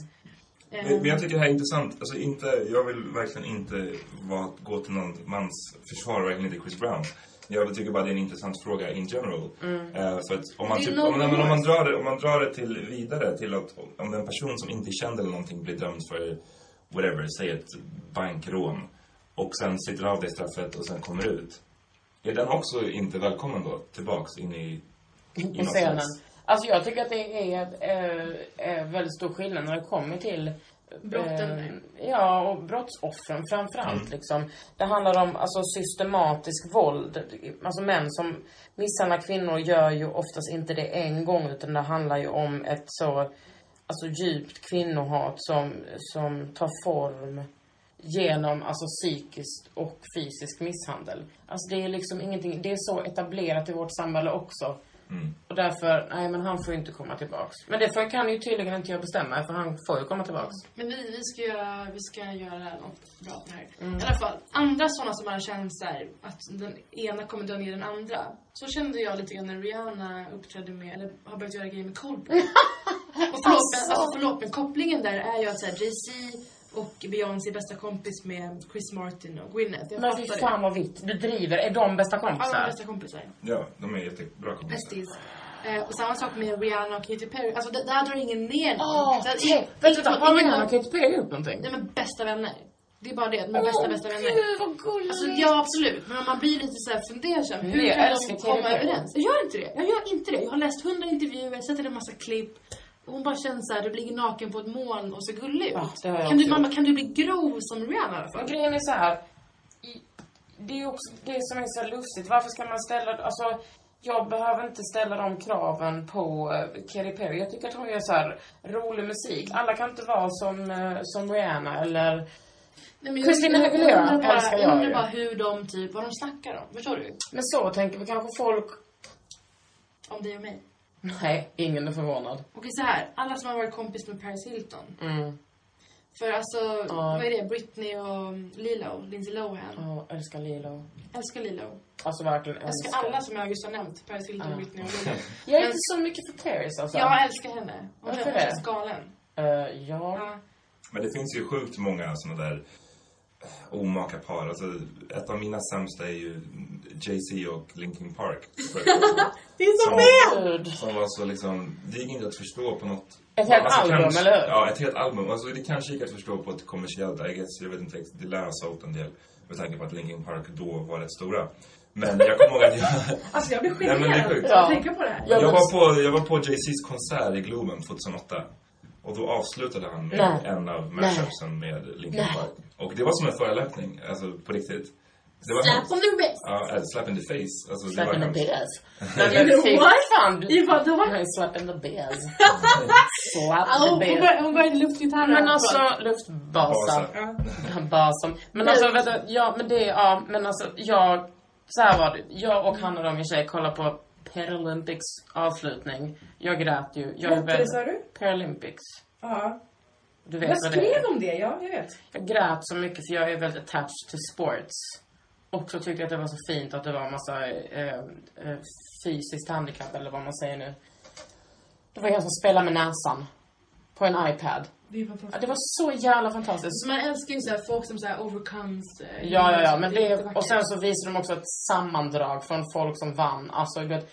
Men, Ehm, men jag tycker det här är intressant. Alltså inte, jag vill verkligen inte vara, gå till någon mans försvar, verkligen inte Chris Brown. Jag tycker bara det är en intressant fråga in general. Eh, för att om man, typ, om, om, drar det, om man drar det till vidare till att om en person som inte är känd eller någonting blir dömd för whatever, säg ett bankrån och sen sitter av det straffet och sen kommer ut. Är den också inte välkommen då tillbaks in i, i scenen. Alltså jag tycker att det är äh, äh, väldigt stor skillnad när det kommer till Brotten. eh, ja, och brottsoffren framförallt liksom. Det handlar om alltså systematisk våld. Alltså män som misshandlar kvinnor gör ju oftast inte det en gång utan det handlar ju om ett så alltså djupt kvinnohat som, som tar form genom alltså psykiskt och fysisk misshandel. Alltså det är liksom ingenting, det är så etablerat i vårt samhälle också. Mm. Och därför, nej men han får ju inte komma tillbaks. Men det får, kan ju tydligen inte jag bestämma för han får ju komma tillbaks. Men vi, vi, ska göra, vi ska göra något bra på det här. Mm. I alla fall, andra sådana som man så här, att den ena kommer dö ner den andra. Så kände jag lite grann när Rihanna uppträdde med, eller har börjat göra grejer med Coldplay. <laughs> och förlåt, men, alltså, förlåt, men kopplingen där är ju att så här, Jay-Z och Beyoncé är bästa kompis med Chris Martin och Gwyneth. Jag Men fy fan det. vad vitt. Du driver. Är de bästa Ja, de är kompisar? bästa kompisar. Ja, de är jättebra kompisar. Besties. Eh, och samma sak med Rihanna och Katy Perry. Alltså det, där drar ingen ner någon. Åh, Så att- te- Vänta, vänta. Har Rihanna och Katy Perry gjort någonting? Nej men bästa vänner. Det är bara det, de är bästa, bästa vänner. gud vad gulligt. Alltså ja, absolut. Men om man blir lite så här fundersam. Hur Jag kan de komma överens? Jag gör inte det. Jag gör inte det. Jag har läst hundra intervjuer, sett en massa klipp. Hon bara känner så här, du ligger naken på ett moln och ser gullig ut. Ja, det har jag kan, du, mamma, kan du bli grov som Rihanna i alla Men grejen är så här. i- Det är också det som är så lustigt. Varför ska man ställa... Alltså, jag behöver inte ställa de kraven på uh, Katy Perry. Jag tycker att hon gör så här rolig musik. Alla kan inte vara som, eh, som Rihanna eller... Nej, men Christina jag- Aguilera älskar jag undrar bara hur de, typ, vad de snackar om. Förstår du? Men så tänker vi kanske folk... Om dig och mig. Nej, ingen är förvånad. Okej, så här. Alla som har varit kompis med Paris Hilton. Mm. För alltså, Ja. vad är det? Britney och Lilo, Lindsay Lohan. Åh, älskar Lilo. Älskar Lilo. Alltså verkligen älskar älskar. alla som jag just har nämnt. Paris Hilton, Ja. Britney och Lilo. <laughs> Jag är inte så mycket för Paris alltså. Jag älskar henne. Hon Varför det? känns galen. Eh, ja. Ja. Men det finns ju sjukt många såna där omaka par. Alltså, ett av mina sämsta är ju Jay-Z och Linkin Park. <laughs> Det är så fel! Som var så liksom, det gick inte att förstå på något... Ett helt Alltså, album, kanske- eller hur? Ja, ett helt album. Alltså det kanske gick att förstå på ett kommersiellt, I guess, jag vet inte det lär ha sålt en del. Med tanke på att Linkin Park då var rätt stora. Men jag kommer ihåg att jag... <laughs> Alltså jag blir Nej, men det är generad att Ja. tänka på det här. Ja, Jag men- var på, jag var på Jay-Z's konsert i Globen 2008. Och då avslutade han med Nej. en av mashupsen med Linkin Nej. Park. Och det var som en förolämpning, alltså på riktigt. Det var Slap on the wrist! Ja, eller slap in the face. Alltså, det Slap var in the <laughs> fy what? fan. du- I vadå? Nej, slap in the beers. <laughs> Slap Ja, the började- hon började luftgitarra. Men alltså, luftbasa. Basa. <laughs> Basen. Men alltså, vänta, ja, men det, ja, men alltså, jag, så här var det. Jag och Hanna, då, min tjej, kollade på Paralympics avslutning. Jag grät ju. Jag det väldigt- sa du? Paralympics. Ja. Du vet Jag vad det skrev om det, ja jag vet. Jag grät så mycket för jag är väldigt attached to sports. Och så tyckte jag att det var så fint att det var en massa eh, eh, fysiskt handikapp, eller vad man säger nu. Det var en som spelade med näsan. På en iPad. Det. Ja, det var så jävla fantastiskt. Man älskar ju så här, folk som så här overcomes. eh, Ja, ja, ja. Men det, och sen så visade de också ett sammandrag från folk som vann. Alltså, du vet,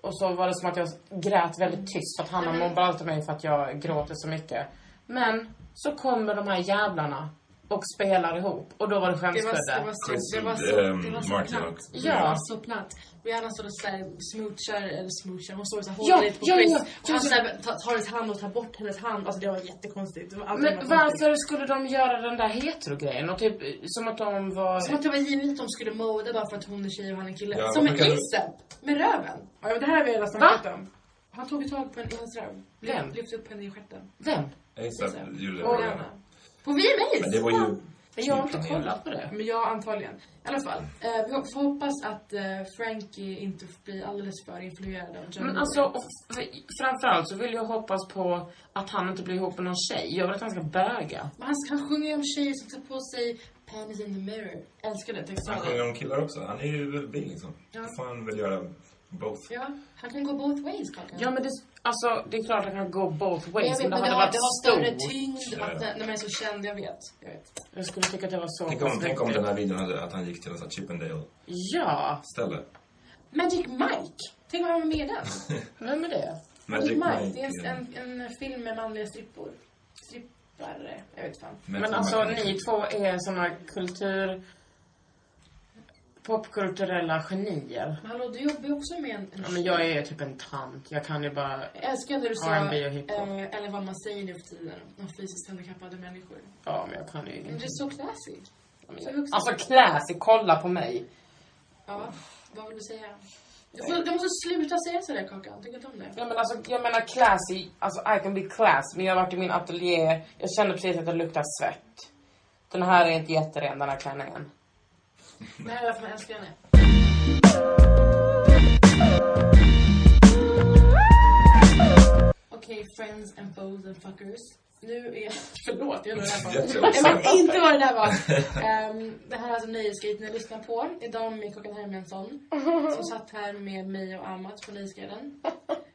och så var det som att jag grät väldigt tyst. För att Hanna Mm. mobbar alltid mig för att jag gråter så mycket. Men så kommer de här jävlarna och spelar ihop. Och då var det Det var, det skämskudde. var så, det var så, ehm, det var så Martin platt. också. Det Ja. var så platt. Rihanna står och såhär smoochar, eller smoochar, hon står och Ja, håller lite på ja, Chris. ja, och ja, han ja. så här, tar, hennes hand och tar bort hennes hand. Alltså det var jättekonstigt. Det var allt Men var varför skulle de göra den där hetero-grejen? Och typ som att de var... Som att det var givet att de skulle moda bara för att hon är tjej och han är kille. Ja, Som en ASAP! Med röven. Ja, det här har vi redan snackat om. Han tog tag på en hennes röv. Vem? Lyfte upp henne i stjärten. Vem? ASAP Och det. Rihanna. På VMAs! Men det var ju... Men jag har inte kollat på det. Men ja, antagligen. I alla fall. Eh, vi får hoppas att eh, Frankie inte blir alldeles för influerad av John Men alltså, och framförallt så vill jag hoppas på att han inte blir ihop med någon tjej. Jag vill att han ska böga. Men han, han sjunger ju om tjejer som tar på sig panties in the mirror. Älskar det Han textraden. sjunger om killar också. Han är ju väl bi liksom. Ja. Han väl göra both. Ja, han kan gå both ways, Kakan. Ja, men det, alltså, det är klart att han kan gå both Men ways. jag vet, Men det men det hade har, varit det har större stort. tyngd att, när man är så känd, jag vet. Jag vet. Jag skulle tycka att det var så Tänk om, tänk om den här videon hade, att han gick till en sån här Ja, Chippendale-ställe. Magic Mike! Tänk om han var med i den. <laughs> vem är det? Magic Mike, det är en, en, en film med manliga strippor. Strippare, jag vet fan. Men Men alltså, ni två är såna kultur... popkulturella genier. Men hallå, du jobbar ju också med en, en Ja, men jag är typ en tant. Jag kan ju bara... Jag älskar när du sa, R&B och hiphop. eh, eller vad man säger nu för tiden, om fysiskt handikappade människor. Ja, men jag kan ju Men ingenting. är så classy. Så vuxen. Alltså, classy, kolla på mig. Ja, vad vill du säga? Du, får, du måste sluta säga sådär, Kakan. Tycker inte om det. Ja, men alltså, jag menar classy, alltså I can be class, men jag har varit i min ateljé, jag känner precis att det luktar svett. Den här är inte jätteren, den här klänningen. Det här är varför man älskar henne. Okej, friends and foes and fuckers. Nu är... <laughs> Förlåt, jag undrar vad det här var. Jag vet inte vad det där var. Ehm, det här är alltså Nöjesguiden jag lyssnar på. Idag med Kakan Hermansson. Som satt här med mig och Amat på Nöjesguiden.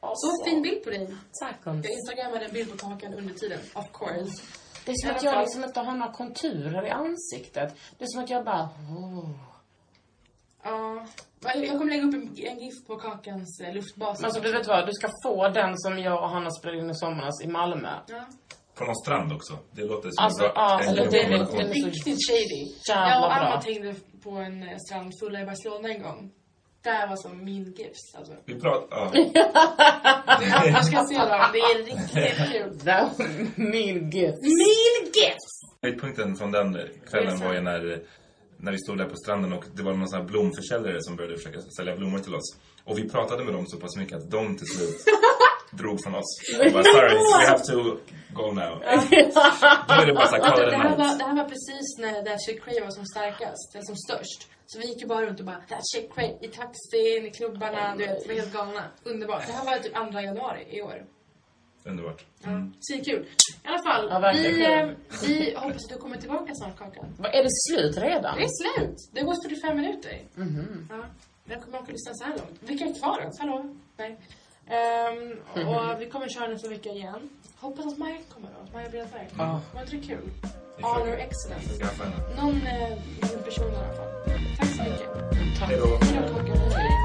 Så fin bild på dig. Tack Jag instagrammade en bild på Kakan under tiden, of course. Det är som att jag fall. liksom inte har några konturer i ansiktet. Det är som att jag bara... Oh. Ja. jag kommer lägga upp en, en gif på Kakans eh, luftbas. Men alltså, du vet vad? Du ska få den som jag och Hanna spelade in i somras i Malmö. Ja. På någon strand också. Det låter som Alltså, en bra... ja, en eller bra det är så Riktigt shady. jävla Jag och bra. Amat hängde på en eh, strand fulla i Barcelona en gång. Det var som min gifs. Alltså. Vi pratar... Ja. <laughs> Du ska se dem, det är riktigt kul. That mean gift. Min gifs! Höjdpunkten från den kvällen var ju när, när vi stod där på stranden och det var någon sån här blomförsäljare som började försöka sälja blommor till oss. Och vi pratade med dem så pass mycket att de till slut drog från oss. <laughs> Och bara, sorry, we have to go now. Då är det bara såhär, call it Det a här, var, night. det här var precis när That Shit Cray var som starkast, eller som störst. Så vi gick ju bara runt och bara That Shit Cray i taxin, i klubbarna, du vet, vi var helt galna. Underbart. Det här var typ 2 januari i år. Underbart. Ja, Svinkul. I alla fall, Ja, verkligen vi, eh, kul. vi hoppas att du kommer tillbaka snart Kakan. Vad, Är det slut redan? Det är slut! Det går 45 minuter. Ja. Vem kommer orka lyssna så här långt? Vilka är kvar då? Hallå? Nej. Ehm, <laughs> och vi kommer köra nästa vecka igen. Hoppas att Maja kommer då. Maja Bredberg. Ja. Var inte det kul? Honor excellence. Någon eh, person i alla fall. Tack så mycket. Tack. Hej då.